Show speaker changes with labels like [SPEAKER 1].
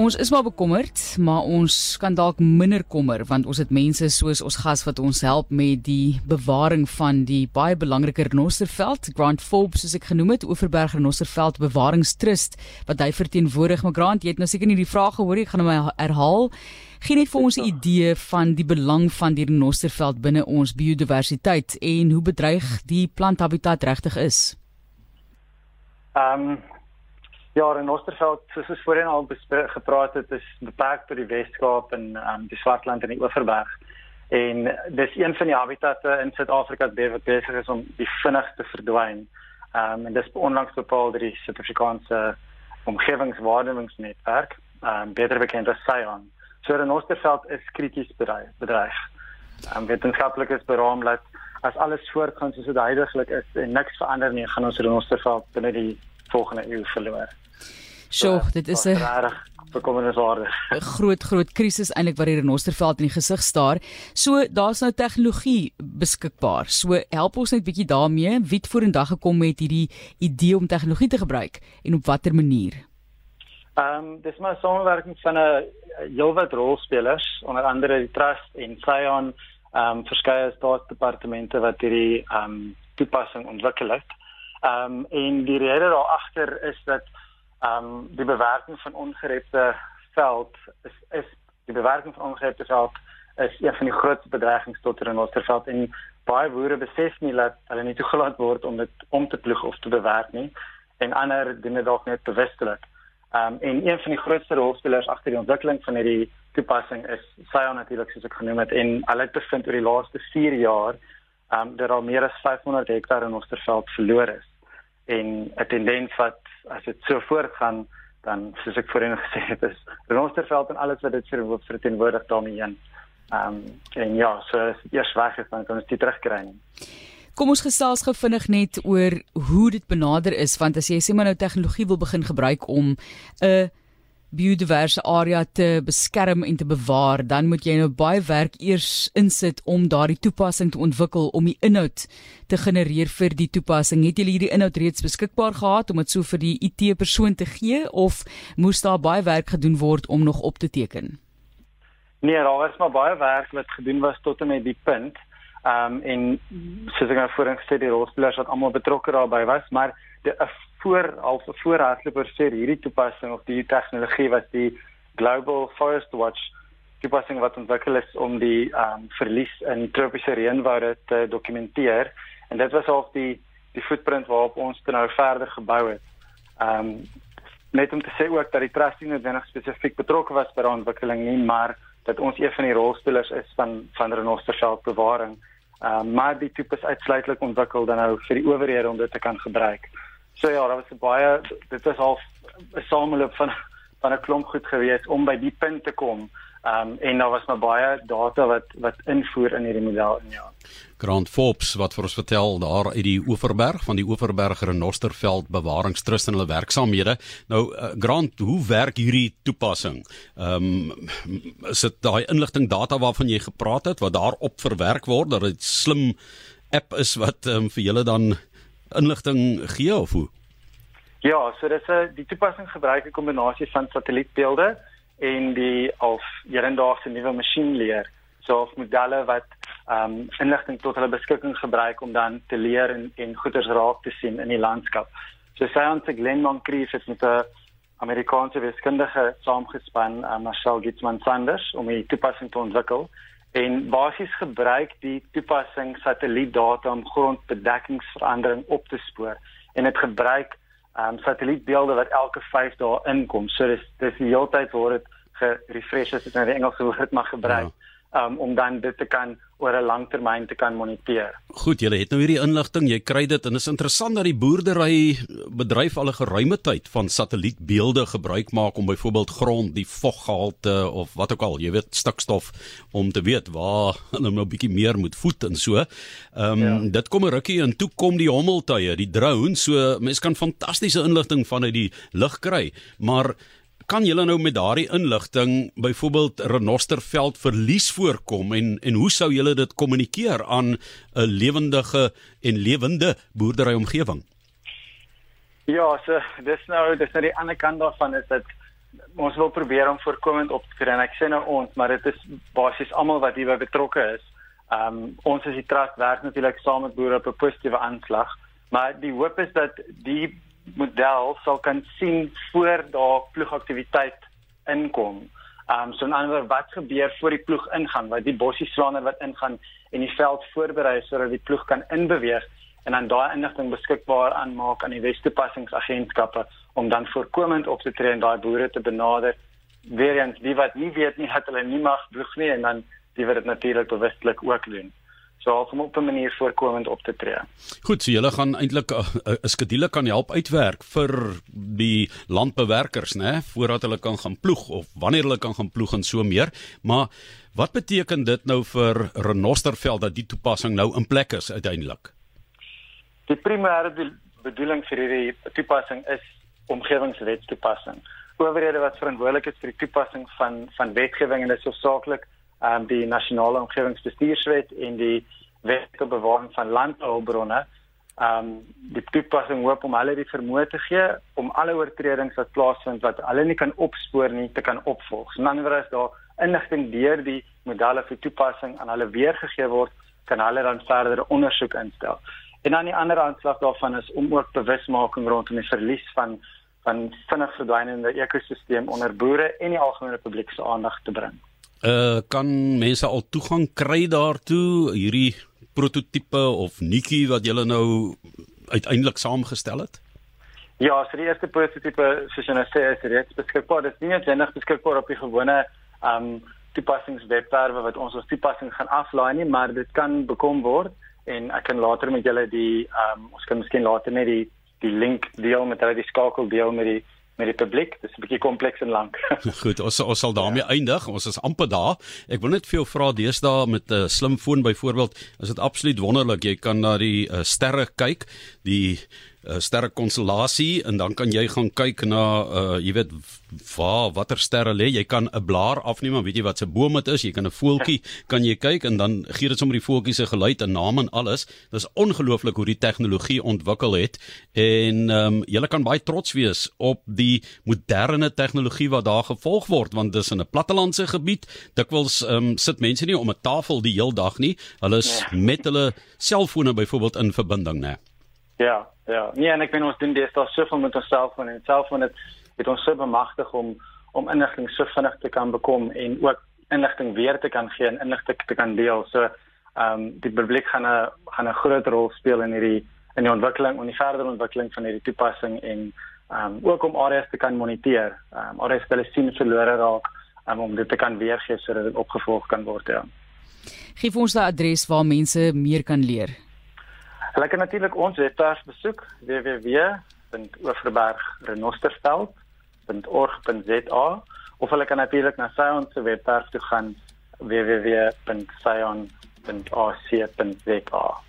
[SPEAKER 1] Ons is maar bekommerd, maar ons kan dalk minder kommer want ons het mense soos ons gas wat ons help met die bewaring van die baie belangrike Renosterveld, Grant Forbes soos ek genoem het, Oeverberg Renosterveld Bewaringstrust wat hy verteenwoordig. Maar Grant, jy het nou seker nie die vraag gehoor nie, ek gaan hom herhaal. Gee net vir ons 'n idee van die belang van die Renosterveld binne ons biodiversiteit en hoe bedreig die planthabitat regtig is.
[SPEAKER 2] Ehm um, Ja, in Oosterveld, soos ons voorheen al gepraat het, is beperk tot die Weskaap en um, die Swartland en die Oeverberg. En dis een van die habitatte in Suid-Afrika wat besig is om die vinnigste verdwyn. Ehm um, en dis onlangs bepaal deur die Suid-Afrikaanse omgewingswaarnemingsnetwerk, ehm um, beter bekend as SAION. So in Oosterveld is krities bedreig. Ehm um, wetenskaplik is beraam dat as alles voortgaan soos dit huidigelik is en niks verander nie, gaan ons in Oosterveld binne die volgende eeu verloor.
[SPEAKER 1] So, dit is 'n
[SPEAKER 2] bekommerniswaardig.
[SPEAKER 1] 'n Groot groot krisis eintlik wat hier in Osterveld in die gesig staar. So, daar's nou tegnologie beskikbaar. So, help ons net bietjie daarmee. Wie het vorendag gekom met hierdie idee om tegnologie te gebruik en op watter manier?
[SPEAKER 2] Ehm, um, dis maar 'n samewerking van 'n heelwat rolspelers, onder andere die Trust en Sion, ehm um, verskeie staatsdepartemente wat hierdie ehm um, toepassing ontwikkel het. Ehm um, en die rede daar agter is dat ehm um, die bewerking van ongerepte veld is is die bewerking van ongerepte veld is een van die grootste bedreigings tot in Oosterveld en baie boere besef nie dat hulle nie toegelaat word om dit om te ploeg of te bewerk nie en ander doen dit dalk net bewustelik. Ehm um, en een van die grootste rolspelers agter die ontwikkeling van hierdie toepassing is Sion natuurlik soos ek genoem het en hulle het bevind oor die laaste 4 jaar ehm um, dat al meer as 500 hektaar in Oosterveld verlore is en 'n tendens wat as dit so voortgaan dan soos ek voorheen gesê het is Renosterveld en alles wat dit vir hoof verteenwoordig daarmee heen. Ehm um, en ja, so as dit eers weg is dan kan ons dit terugkry.
[SPEAKER 1] Kom ons gesels gou vinnig net oor hoe dit benader is want as jy sê maar nou tegnologie wil begin gebruik om 'n uh, biodiverse area te beskerm en te bewaar, dan moet jy nou baie werk eers insit om daardie toepassing te ontwikkel om die inhoud te genereer vir die toepassing. Het julle hierdie inhoud reeds beskikbaar gehad om dit so vir die IT persoon te gee of moes daar baie werk gedoen word om nog op te teken?
[SPEAKER 2] Nee, daar was maar baie werk wat gedoen was tot en met die punt. Ehm um, en soos ek nou voorheen gesê het, die rolspelers wat almal betrokke daarbey was, maar die voor al voor hardloper sê hierdie toepassing of die tegnologie wat die Global Forest Watch toepassing wat ontwikkel is om die um, verlies in tropiese reënwoude te dokumenteer en dit was al die die footprint waarop ons nou verder gebou het. Ehm um, net om te sê ook dat die trust nie noodwendig spesifiek betrokke was by die ontwikkeling nie, maar dat ons een van die rolspelers is van van Renosterveld bewaring. Ehm um, maar die tipe is uitsluitlik ontwikkel dan nou vir die owerhede om dit te kan gebruik. So ja, daar was baie dit was al 'n sameloop van van 'n klomp goed gewees om by die punt te kom. Ehm um, en daar was maar baie data wat wat invoer in hierdie model in ja.
[SPEAKER 3] Grant Forbes wat vir ons vertel daar uit die Oeverberg van die Oeverberg Renosterveld Bewaringstrust en hulle werksaamhede. Nou uh, Grant, hoe werk hierdie toepassing? Ehm um, is dit daai inligting data waarvan jy gepraat het wat daarop verwerk word dat dit slim app is wat um, vir julle dan inligting gee of hoe?
[SPEAKER 2] Ja, so dis 'n die toepassing gebruik 'n kombinasie van satellietbeelde en die of hierendaagse nuwe masjienleer, so of modelle wat ehm um, inligting tot hulle beskikking gebruik om dan te leer en en goeders raak te sien in die landskap. So se Glenn Moncrief het met 'n Amerikaanse wiskundige saamgespan, uh, Marcel Gitzman Sanders, om die toepassing te ontwikkel en basies gebruik die toepassing satellietdata om grondbedekkingsverandering op te spoor. En dit gebruik um, satellietbeelde wat elke 5 dae inkom. So dis dis die hele tyd word dit gerefresh as ek nou die Engelse woord mag gebruik. Ja um, om dan dit te kan oor 'n lang termyn te kan moniteer.
[SPEAKER 3] Goed, julle het nou hierdie inligting, jy kry dit en dit is interessant dat die boerdery bedryf al 'n geruime tyd van satellietbeelde gebruik maak om byvoorbeeld grond, die voggehalte of wat ook al, jy weet, stikstof om te weet waar hulle nou 'n bietjie meer moet voed en so. Ehm um, ja. dit kom 'n rukkie en toe kom die hommeltuie, die drone, so mense kan fantastiese inligting vanuit die lug kry, maar kan julle nou met daardie inligting byvoorbeeld renosterveld verlies voorkom en en hoe sou julle dit kommunikeer aan 'n lewendige en lewende boerdery omgewing?
[SPEAKER 2] Ja, so dis nou dis nou die ander kant daarvan is dit ons wil probeer om voorkomend op te tree en ek sê nou ons, maar dit is basies almal wat hierby betrokke is. Ehm um, ons as die trust werk natuurlik saam met boere op 'n positiewe aanslag, maar die hoop is dat die model sal kan sien voor daar ploegaktiwiteit inkom. Ehm um, so 'n ander wat gebeur voor die ploeg ingaan, wat die bossie slaander wat ingaan en die veld voorberei sodat die ploeg kan inbeweeg en dan daai inligting beskikbaar aanmaak aan die wetstoepassingsagentskappe om dan voorkomend op te tree en daai boere te benader. Weerens die wat nie weet nie het hulle nie mag ploeg nie en dan die wat dit natuurlik bewustelik ook doen. So om op 'n manier voorkomend op te tree.
[SPEAKER 3] Goed, so julle gaan eintlik 'n uh, uh, skedule kan help uitwerk vir die landbewerkers, né, voordat hulle kan gaan ploeg of wanneer hulle kan gaan ploeg en so meer. Maar wat beteken dit nou vir Renosterveld dat die toepassing nou in plek is uiteindelik?
[SPEAKER 2] Die primêre bedoeling vir hierdie toepassing is omgewingswetstoepassing. Owerhede wat verantwoordelik is vir die toepassing van van wetgewing en dit is hoofsaaklik ehm um, die nasionale omgewingsbestuurswet en die wet ter bewaring van landbouhulpbronne. Ehm um, die toepassing hoop om hulle die vermoë te gee om alle oortredings wat plaasvind wat hulle nie kan opspoor nie te kan opvolg. So dan word daar inligting deur die modelle vir toepassing aan hulle weergegee word, kan hulle dan verdere ondersoek instel. En dan die ander aanslag daarvan is om ook bewusmaking rondom die verlies van van vinnig verdwynende ekosisteem onder boere en die algemene publiek se aandag te bring.
[SPEAKER 3] Uh kan mense al toegang kry daartoe hierdie prototipe of nuutjie wat julle nou uiteindelik saamgestel het?
[SPEAKER 2] Ja, so die eerste prototipe soos jy nou sê is reeds beskikbaar. Dit is nie net beskikbaar op die gewone um toepassingswebwerwe wat ons as toepassing gaan aflaai nie, maar dit kan bekom word en ek kan later met julle die um, ons kan miskien later net die die link deel met hulle die skakel deel met die met die publiek. Dit is 'n bietjie kompleks en lank.
[SPEAKER 3] Goed, ons ons sal daarmee ja. eindig. Ons is amper daar. Ek wil net vir jou vra deesdae met 'n uh, slimfoon byvoorbeeld, is dit absoluut wonderlik. Jy kan na die uh, sterre kyk, die uh, sterre konstellasie en dan kan jy gaan kyk na uh jy weet waar watter sterre lê. Jy kan 'n blaar afneem en weet jy wat se boom dit is? Jy kan 'n voeltjie kan jy kyk en dan gee dit sommer die voeltjie se geluid en naam en alles. Dis ongelooflik hoe die tegnologie ontwikkel het. En ehm um, jy kan baie trots wees op die moderne tegnologie wat daar gevolg word want dis in 'n plattelandse gebied. Dikwels ehm um, sit mense nie om 'n tafel die heel dag nie. Hulle is ja. met hulle selfone byvoorbeeld in verbinding nê
[SPEAKER 2] Ja, ja. Nee, en ek weet ons doen deesdae soveel met ons selfoon en selfoon het het ons so bemagtig om om inligting so vinnig te kan bekom en ook inligting weer te kan gee en inligting te kan deel. So ehm um, die publiek gaan 'n gaan 'n groot rol speel in hierdie in die ontwikkeling en die verdere ontwikkeling van hierdie toepassing en ehm um, ook om areas te kan moniteer. Ehm um, areas wat sien verlore raak um, om dit te kan weergee sodat dit opgevolg kan word, ja.
[SPEAKER 1] Gee ons daai adres waar mense meer kan leer.
[SPEAKER 2] Hulle kan natuurlik ons webwerf besoek www.oorverbergrenosterveld.org.za of hulle kan natuurlik na Sion se webwerf toe gaan www.sion.ac.za